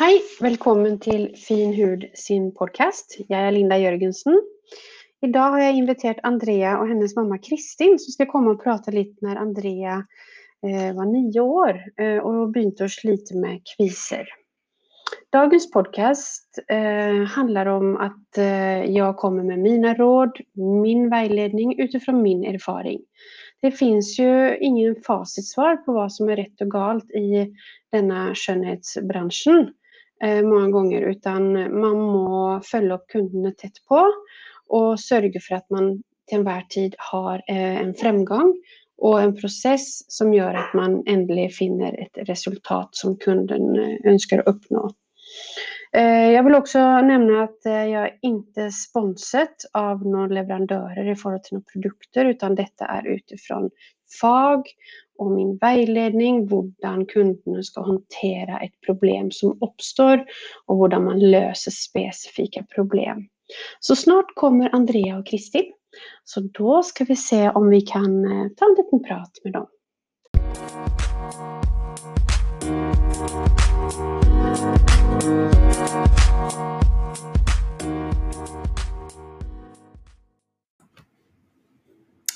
Hei, velkommen til Fin hud sin podkast. Jeg er Linda Jørgensen. I dag har jeg invitert Andrea og hennes mamma Kristin, som skal komme og prate litt når Andrea eh, var ni år eh, og begynte å slite med kviser. Dagens podkast eh, handler om at eh, jeg kommer med mine råd, min veiledning ut fra min erfaring. Det fins jo ingen fasitsvar på hva som er rett og galt i denne skjønnhetsbransjen mange ganger, utan man må følge opp kundene tett på og sørge for at man til enhver tid har eh, en fremgang og en prosess som gjør at man endelig finner et resultat som kunden eh, ønsker å oppnå. Eh, jeg vil også nevne at eh, jeg ikke er sponset av noen leverandører i forhold til noen produkter, utan dette er ut fra fag og min veiledning, hvordan kundene skal håndtere et problem som oppstår, og hvordan man løser spesifikke problem. Så snart kommer Andrea og Kristin, så da skal vi se om vi kan eh, ta en liten prat med dem.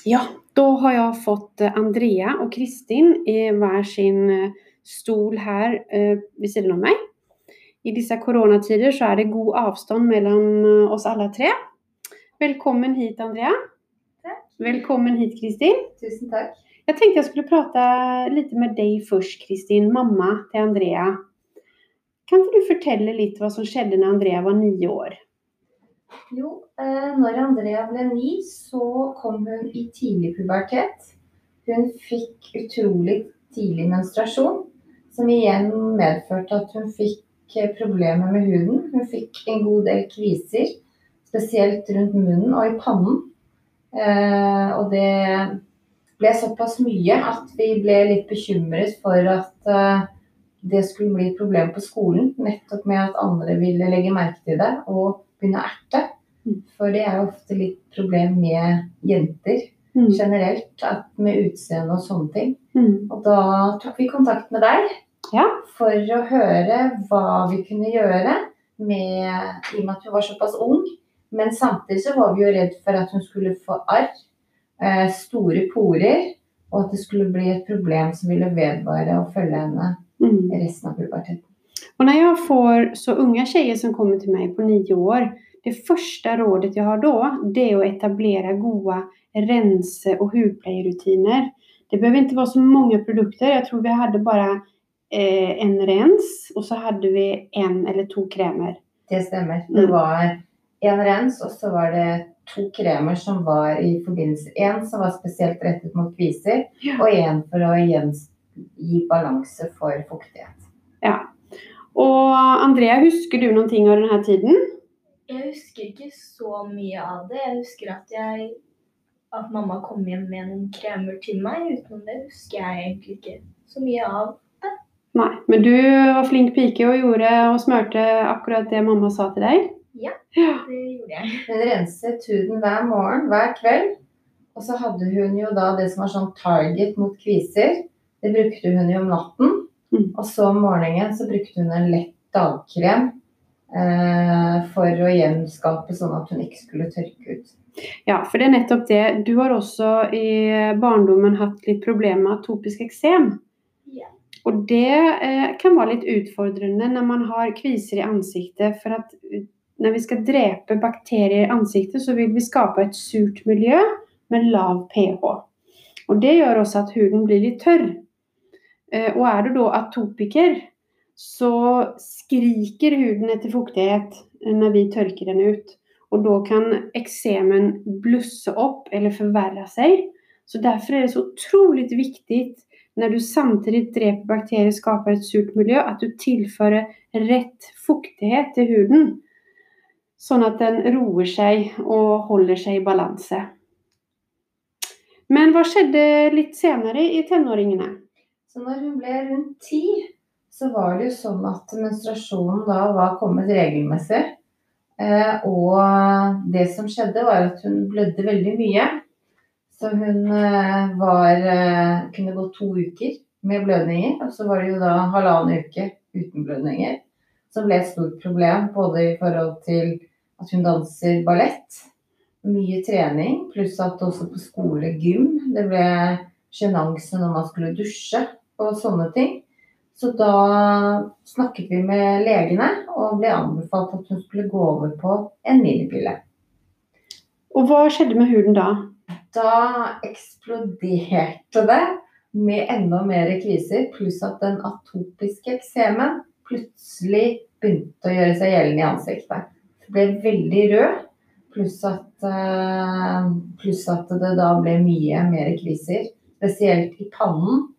Ja, da har jeg fått eh, Andrea og Kristin i hver sin eh, stol her eh, ved siden av meg. I disse koronatider så er det god avstand mellom oss alle tre. Velkommen hit, Andrea. Takk. Velkommen hit, Kristin. Tusen takk. Jeg tenkte jeg skulle prate litt med deg først, Kristin. Mamma til Andrea. Kan ikke du fortelle litt hva som skjedde når Andrea var ni år? Jo, eh, når Andrea ble ni, så kom hun i tidlig pubertet. Hun fikk utrolig tidlig menstruasjon, som igjen medførte at hun fikk eh, problemer med huden. Hun fikk en god del kviser, spesielt rundt munnen og i pannen. Eh, og det ble såpass mye at vi ble litt bekymret for at det skulle bli et problem på skolen. Nettopp med at andre ville legge merke til det og begynne å erte. For det er jo ofte litt problem med jenter Mm. generelt, med utseende og sånne ting. Mm. Og da tok vi kontakt med deg Ja. for å høre hva vi kunne gjøre med, i og med at hun var såpass ung. Men samtidig så var vi jo redd for at hun skulle få arr, eh, store porer, og at det skulle bli et problem som ville vedvare og følge henne Mm. resten av puberteten. Og når jeg får så unga tjejer som kommer til meg på nio år, det første rådet jeg har da, det er å etablere gode rense og hudpleierutiner. Det behøver ikke være så mange produkter. Jeg tror vi hadde bare eh, en rens og så hadde vi en eller to kremer. Det stemmer. Mm. Det var en rens, og så var det to kremer som var i forbindelse En som var spesielt rettet mot kviser, Ja. og en for å gi balanse for fuktighet. Ja. Og Andrea, husker du noen ting av denne här tiden? Jeg husker ikke så mye av det. Jeg husker at, jeg, at mamma kom hjem med noen kremer til meg. Utenom det husker jeg egentlig ikke så mye av. det. Nei, men du var flink pike og gjorde og smurte akkurat det mamma sa til deg? Ja. Ja. Det gjorde jeg. Hun renset huden hver morgen, hver kveld. Og så hadde hun jo da det som var sånn target mot kviser. Det brukte hun jo om natten. Mm. Og så om morgenen så brukte hun en lett dagkrem for å gjenskape sånn at hun ikke skulle tørke ut. Ja, for det er nettopp det. Du har også i barndommen hatt litt problemer med atopisk eksem. Ja. Og det eh, kan være litt utfordrende når man har kviser i ansiktet. For at eh, når vi skal drepe bakterier i ansiktet, så vil vi skape et surt miljø med lav pH. Og det gjør også at huden blir litt tørr. Eh, og er du da atopiker, så skriker huden etter fuktighet når vi tørker den ut. Og da kan eksemen blusse opp eller forverre seg. Så derfor er det så utrolig viktig når du samtidig dreper bakterier og skaper et surt miljø, at du tilfører rett fuktighet til huden. Sånn at den roer seg og holder seg i balanse. Men hva skjedde litt senere i tenåringene? Så når hun ble rundt ti, så var det jo sånn at menstruasjonen da var kommet regelmessig. Eh, og det som skjedde, var at hun blødde veldig mye. Så hun eh, var eh, kunne gå to uker med blødninger, og så var det jo da halvannen uke uten blødninger. som ble et stort problem. Både i forhold til at hun danser ballett, mye trening, pluss at også på skole, gym. Det ble sjenanse når man skulle dusje og sånne ting. Så da snakket vi med legene og ble anbefalt at hun skulle gå over på en minipille. Og hva skjedde med huden da? Da eksploderte det med enda mer kviser, pluss at den atopiske eksemen plutselig begynte å gjøre seg gjeldende i ansiktet. Det ble veldig rød, pluss at, eh, pluss at det da ble mye mer kviser. Spesielt i pannen,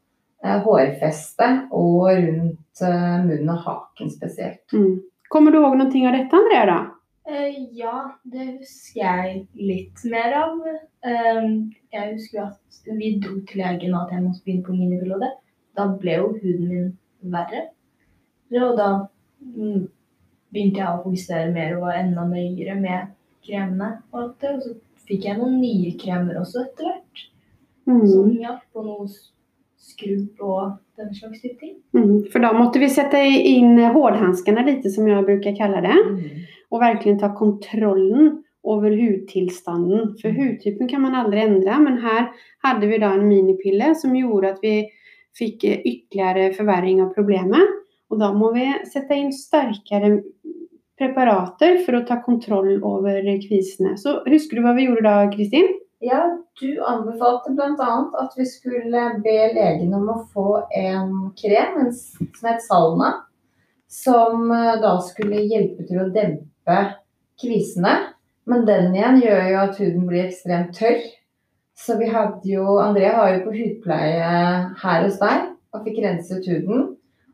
eh, hårfestet og rundt eh, munnen og haken spesielt. Mm. Kommer du ihåg noe av dette, Andrea? da? Eh, ja, det husker jeg litt mer av. Jeg husker at vi dro til legen og at jeg måtte begynne på minipille. Da ble jo huden min verre. Og da mm, begynte jeg å fokusere mer og var enda nøyere med kremene. Og, alt det, og så fikk jeg noen nye kremer også etter hvert. Som Mm. hjalp på noe skrubb og den slags type ting. Mm. För då måste vi sätta in hårdhandskarna lite som jag brukar kalla det. Och verkligen ta kontrollen över hudtillstånden. För hudtypen kan man aldrig ändra. Men här hade vi då en minipille som gjorde att vi fick ytterligere ytterligare förvärring av problemet. Och då må vi sätta in starkare preparater för att ta kontroll över kvisene. Så husker du vad vi gjorde da, Kristin? Ja, du anbefalte bl.a. at vi skulle be legen om å få en krem en, som het Salna, som eh, da skulle hjelpe til å dempe kvisene. Men den igjen gjør jo at huden blir ekstremt tørr. Så vi hadde jo Andrea har jo på hudpleie her hos deg og fikk renset huden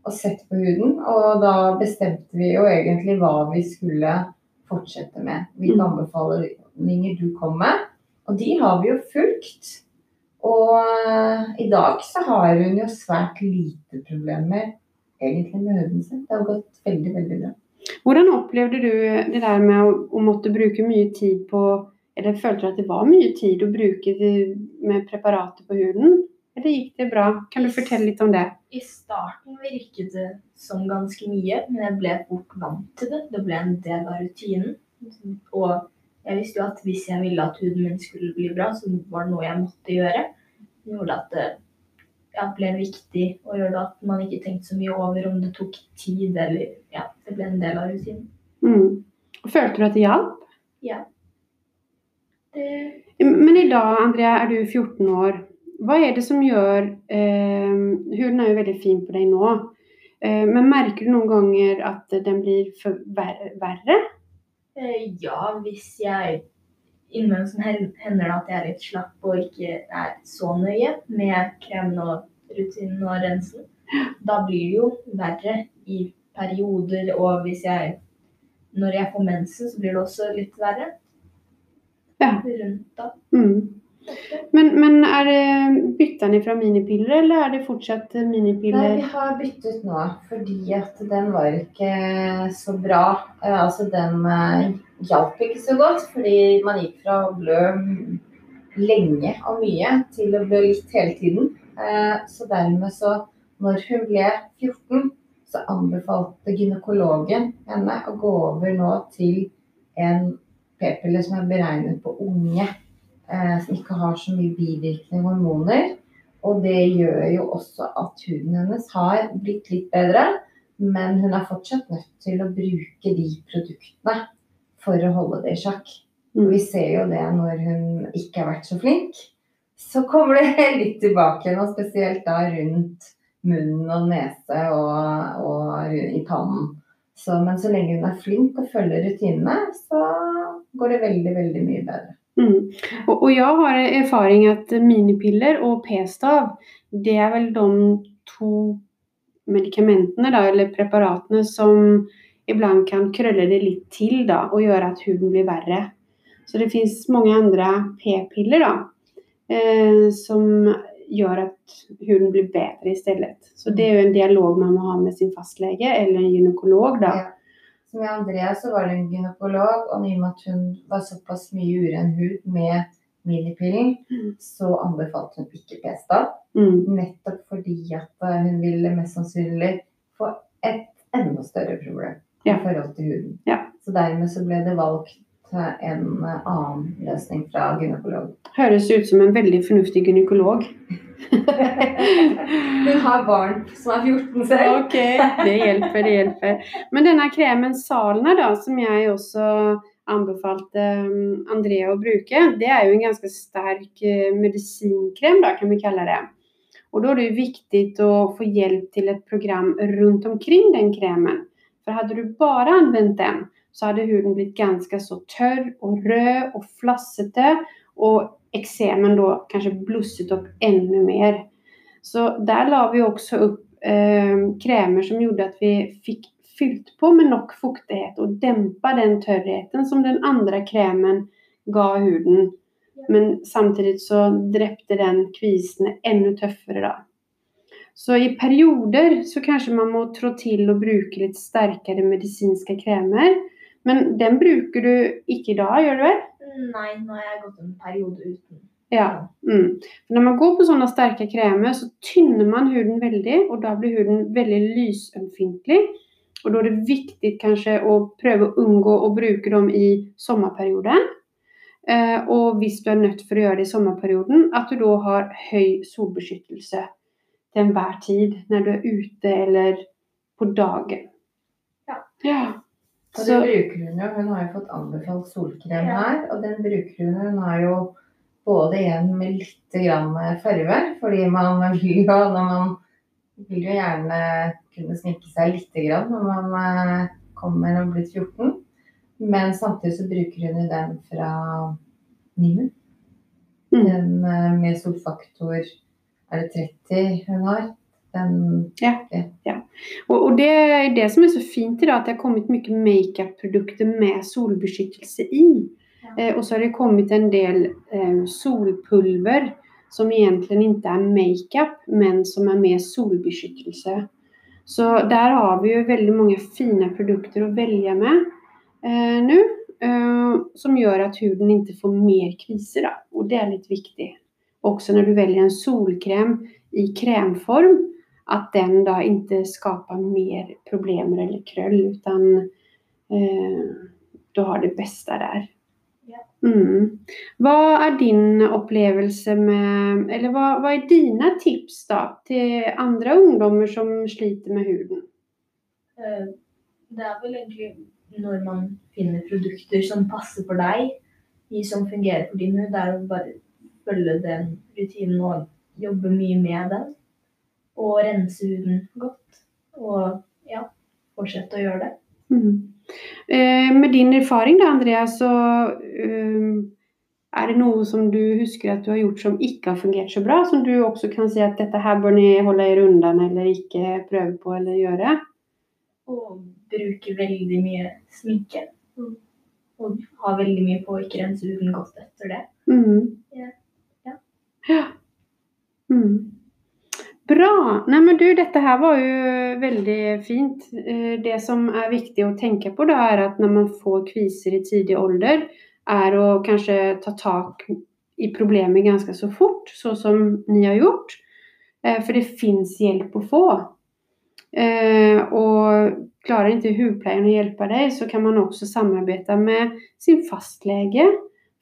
og sett på huden. Og da bestemte vi jo egentlig hva vi skulle fortsette med. Hvilke Mm. anbefalinger du kom med. Og de har vi jo fulgt. Og eh, i dag så har hun jo svært lite problemer egentlig med huden sin. Det har gått veldig, veldig bra. Hvordan opplevde du det der med å, å måtte bruke mye tid på Eller følte du at det var mye tid å bruke med preparater på huden? Eller gikk det bra? Kan du fortelle litt om det? I starten virket det som ganske mye, men jeg ble fort vant til det. Det ble en del av rutinen. Og jeg visste jo at hvis jeg ville at huden min skulle bli bra, så var det noe jeg måtte gjøre. Det gjorde at det ja, ble viktig gjøre det, at man ikke tenkte så mye over om det tok tid, eller ja, det ble en del av rutinen. Mm. Følte du at det hjalp? Ja. Det Men i dag, Andrea, er du 14 år. Hva er det som gjør eh, Huden er jo veldig fin på deg nå. Eh, men merker du noen ganger at den blir for verre? Eh, Ja, hvis jeg Innimellom så hender det at jeg er litt slapp og ikke er så nøye med kremen og rutinen og rensen. Da blir det jo verre i perioder, og hvis jeg Når jeg får mensen, så blir det også litt verre. Ja. Rundt da. Mm. Men, men er det bytta ni fra minipiller, eller er det fortsatt minipiller? Nei, vi har byttet nå fordi at den var ikke så bra. Eh, altså den eh, hjalp ikke så godt, fordi man gikk fra å blø lenge og mye til å blø litt hele tiden. Eh, så dermed så, når hun ble 14, så anbefalte gynekologen henne å gå over nå til en p-pille som er beregnet på unge, som ikke har så mye bivirkende hormoner. Og det gjør jo også at huden hennes har blitt litt bedre, men hun er fortsatt nødt til å bruke de produktene for å holde det i sjakk. Og vi ser jo det når hun ikke har vært så flink. Så kommer det litt tilbake igjen, og spesielt da rundt munnen og nese og, og i pannen. Så, men så lenge hun er flink og følger rutinene, så går det veldig, veldig mye bedre. Mm. Og, og, jeg har erfaring at minipiller og p-stav, det er vel de to medikamentene da, eller preparatene som iblant kan krølle det litt til da, og gjøre at huden blir verre. Så det fins mange andre p-piller da, eh, som gjør at huden blir bedre i stedet. Så det er jo en dialog man må ha med sin fastlege eller en gynekolog da. Ja. Så med Andrea så var det en gynekolog, og i og med at hun var såpass mye uren hud med minipillen, Mm. så anbefalte hun ikke p-stav. Mm. Nettopp fordi at eh, hun ville mest sannsynlig få et enda større problem. Ja. i forhold til huden. Ja. Så dermed så ble det valgt eh, en annen løsning fra gynekolog. Høres ut som en veldig fornuftig gynekolog. Hun har barn som er 14 selv. Ok, det hjelper, det hjelper. Men denne kremen Salna da, som jeg også anbefalte um, Andrea å bruke, det er jo en ganske sterk eh, medisinkrem da, kan vi kalle det. Og da er det jo viktig å få hjelp til et program rundt omkring den kremen. For hadde du bare anvendt den, så hadde huden blitt ganske så tørr og rød og flassete, og eksemen da kanskje blusset opp enda mer. Så der la vi også opp eh, kremer som gjorde at vi fikk fylt på med nok fuktighet og dempa den tørrheten som den andre kremen ga huden. Men samtidig så drepte den kvisene enda tøffere da. Så i perioder så kanskje man må trå til å bruke litt sterkere medisinske kremer. Men den bruker du ikke da, gjør du vel? Nei, nå har jeg gått en periode uten. Ja. Mm. Når man går på sånne sterke kremer, så tynner man huden veldig, og da blir huden veldig lysømfintlig. Og da er det viktig kanskje å prøve å unngå å bruke dem i sommerperioden. Eh, og hvis du er nødt for å gjøre det i sommerperioden, at du da har høy solbeskyttelse til enhver tid når du er ute eller på dagen. Ja. ja. Og det Så, bruker hun jo. Hun har jo fått anbefalt solkrem Ja. her, og den bruker hun. Hun har jo både en med litt grann farve, fordi man vil jo, når man vil jo gjerne kunne sminke seg litt grann når man eh, kommer og blir 14. Men samtidig så bruker hun jo den fra Nimu. Mm. Den eh, med solfaktor er det 30 hun har. Den og, og det er det som er så fint i dag, at det har kommet mye makeup-produkter med solbeskyttelse i. Ja. Eh, og så har det kommet en del eh, solpulver som egentlig ikke er makeup, men som er med solbeskyttelse. Så der har vi jo veldig mange fine produkter å velge med eh, nå. Eh, som gjør at huden ikke får mer kviser. Da. Og det er litt viktig. Også når du velger en solkrem i kremform, at den da ikke skaper mer problemer eller krøll, utan eh, du har det beste der. Mm. Hva er din opplevelse med Eller hva, hva er dine tips da til andre ungdommer som sliter med huden? Eh, Det er vel egentlig når man finner produkter som passer for deg, de som fungerer for din hud, det er å bare følge den rutinen og jobbe mye med den. Og rense huden godt. Og ja, fortsette å gjøre det. Mm. Eh, med din erfaring da, Andrea, så eh, er det noe som du husker at du har gjort som ikke har fungert så bra, som du også kan si at dette her bør ni holde dere undan eller ikke prøve på eller gjøre? Og bruke veldig mye sminke. Og ha veldig mye på å ikke rense huden godt etter det. Mm. Ja. Ja. Ja. Mm. Bra. Nei, men du, dette her var jo veldig fint. Eh, Det som er viktig å tenke på, da, er at når man får kviser i tidlig alder, er å kanskje ta tak i problemet ganske så fort, så som ni har gjort. Eh, For det fins hjelp å få. Eh, Og klarer ikke hudpleien å hjelpe deg, så kan man også samarbeide med sin fastlege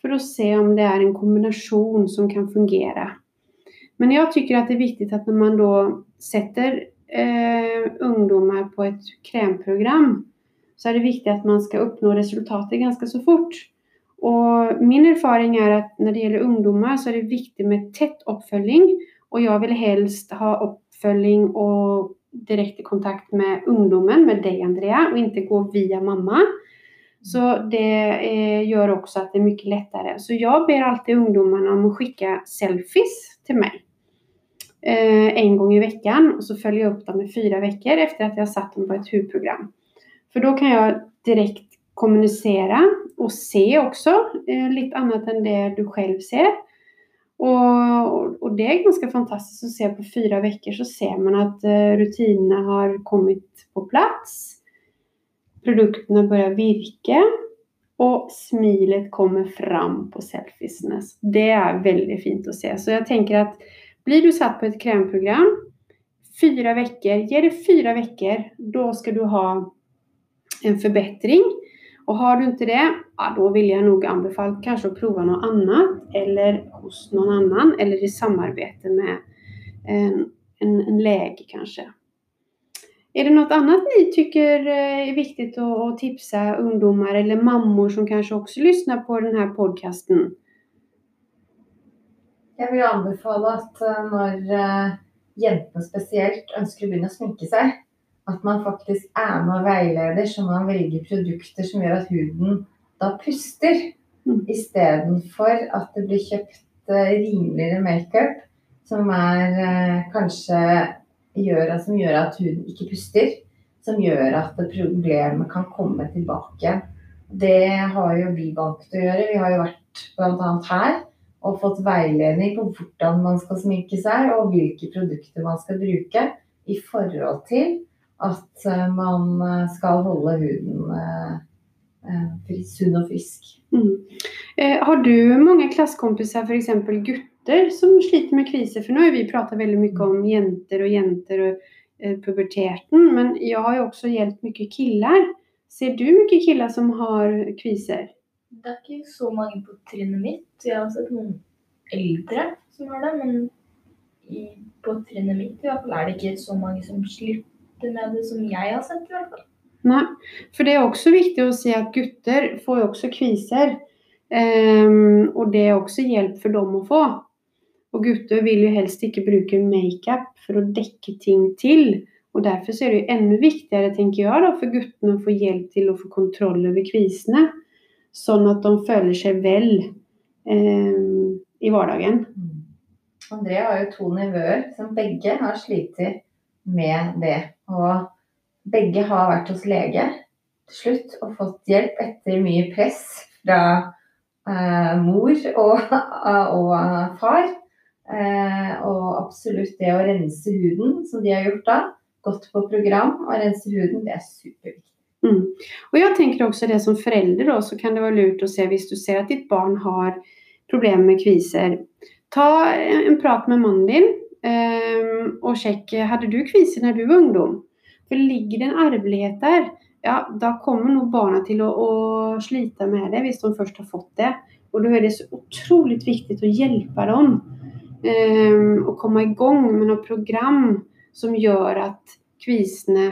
for å se om det er en kombinasjon som kan fungere. Men jeg tycker att det är viktigt att när man då sätter eh, ungdomar på ett krämprogram så är det viktigt att man ska uppnå resultatet ganska så fort. Och min erfaring är att när det gäller ungdomar så är det viktigt med tett uppföljning och jag vill helst ha uppföljning och direkte kontakt med ungdomen, med dig Andrea och inte gå via mamma. Så det eh, gör också att det är mycket lättare. Så jag ber alltid ungdomarna om att skicka selfies till mig. Eh, en gång i veckan och så följer jag upp dem i fyra veckor efter att jag satt dem på ett hudprogram. För då kan jag direkt kommunicera och se också eh, lite annat än det du själv ser. Och, och det är ganska fantastiskt att se på fyra veckor så ser man att eh, rutinerna har kommit på plats. Produkterna börjar virke och smilet kommer fram på selfiesene. Det är väldigt fint att se. Så jag tänker att blir du satt på ett krämprogram fyra veckor, ge det fyra veckor, då ska du ha en förbättring. Och har du inte det, ja, då vill jag nog anbefala kanske att prova något annat eller hos någon annan eller i samarbete med en, en, en läge kanske. Är det något annat ni tycker eh, är viktigt att, tipsa ungdomar eller mammor som kanske också lyssnar på den här podcasten? Jeg vil anbefale at eh, når eh, jentene spesielt ønsker å begynne å sminke seg, at man faktisk er med og veileder, så man velger produkter som gjør at huden da puster. Mm. Istedenfor at det blir kjøpt eh, rimeligere makeup som er kanskje gjør, som gjør at huden ikke puster. Som gjør at problemet kan komme tilbake. Det har jo vi valgt å gjøre. Vi har jo vært bl.a. her og fått veiledning på hvordan man skal sminke seg, og hvilke produkter man skal bruke i forhold til at eh, man eh, skal holde huden eh, sunn og frisk. Mm. Har du mange klassekompiser, f.eks. gutter, som sliter med kriser? For nå har vi prata veldig mye om jenter og jenter eh, puberteten, men jeg har jo også hjulpet mye killer. Ser du mye killer som har kriser? Det er ikke så mange på trinnet mitt. Jeg har sett noen eldre som har det, men i, på trinnet mitt i hvert fall er det ikke så mange som sliter med det som jeg har sett. i hvert fall. Nei, for det er også viktig å si at gutter får jo også kviser. Um, og det er også hjelp for dem å få. Og gutter vil jo helst ikke bruke makeup for å dekke ting til. Og derfor är det jo enda viktigere, tenker jeg, da, for guttene å få hjelp til å få kontroll over kvisene. Så at de føler seg vel eh, i vardagen. André har jo to nivåer som begge har slitt med det. Og begge har vært hos lege til slutt og fått hjelp etter mye press fra eh, mor og, og far. Eh, og absolutt det å rense huden, som de har gjort da. Gått på program og rense huden, det er superviktig. Mm. Og jeg tenker også det som forelder, så kan det være lurt å se, hvis du ser at ditt barn har problem med kviser, ta en en prat med mannen din um, og check, hadde du kviser når du var ungdom? For ligger det en arvelighet der, ja, da kommer nok barna til å, å, slite med det, hvis de først har fått det. Og da er det så utrolig viktig å hjelpe dem um, å komme i gang med noe program som gjør at kvisene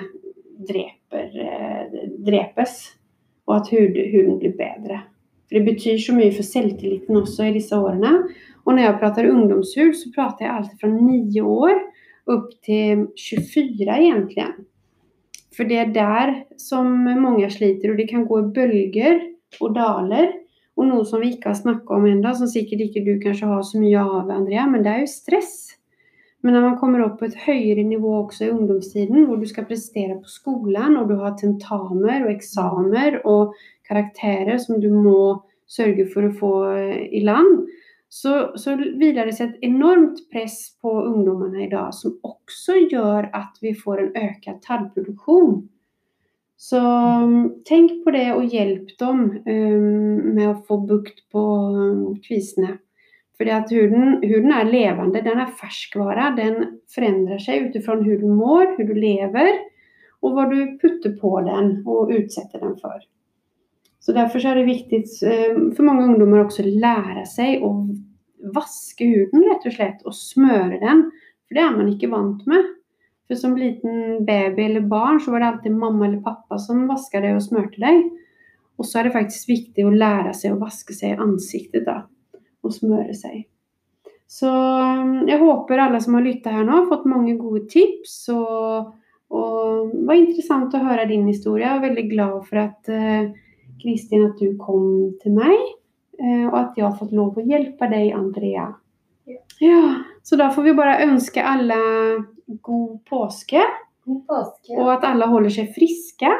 dreper, eh, drepes, og at huden blir bedre. For det betyr så mye for selvtilliten også i disse årene. Og når jeg prater ungdomshud, så prater jeg alltid fra 9 år opp til 24 egentlig. For det er der som mange sliter, og det kan gå i bølger og daler. Og noe som vi ikke har snakket om ennå, som sikkert ikke du kanskje har så mye av, Andrea, men det er jo stress. Men når man kommer opp på et høyere nivå også i ungdomstiden, hvor du skal prestere på skolen, og du har tentamer og examer og karakterer som du må sørge for å få eh, i land, så, så hviler det seg et enormt press på ungdommene i dag, som også gjør at vi får en økt tallproduksjon. Så mm, tenk på det og hjelp dem um, med å få bukt på mm, kvisene. For det at huden, huden er levende, den er ferskvare. Den forandrer seg ut ifra hvordan du mår, hvordan du lever, og hva du putter på den og utsetter den for. Så derfor så er det viktig eh, for mange ungdommer også å lære seg å vaske huden, rett og slett, og smøre den. For det er man ikke vant med. For som liten baby eller barn så var det alltid mamma eller pappa som vaska deg og smørte deg. Og så er det faktisk viktig å lære seg å vaske seg i ansiktet da, og smøre seg. Så um, jeg håper alle som har lyttet her nå har fått mange gode tips. Og, og det var interessant å høre din historie. Jeg er veldig glad for at eh, Kristin, at du kom til meg. eh, og at jeg har fått lov å hjelpe deg, Andrea. Ja. Ja, så da får vi bare ønske alle god påske. God påske. Og at alle holder seg friske.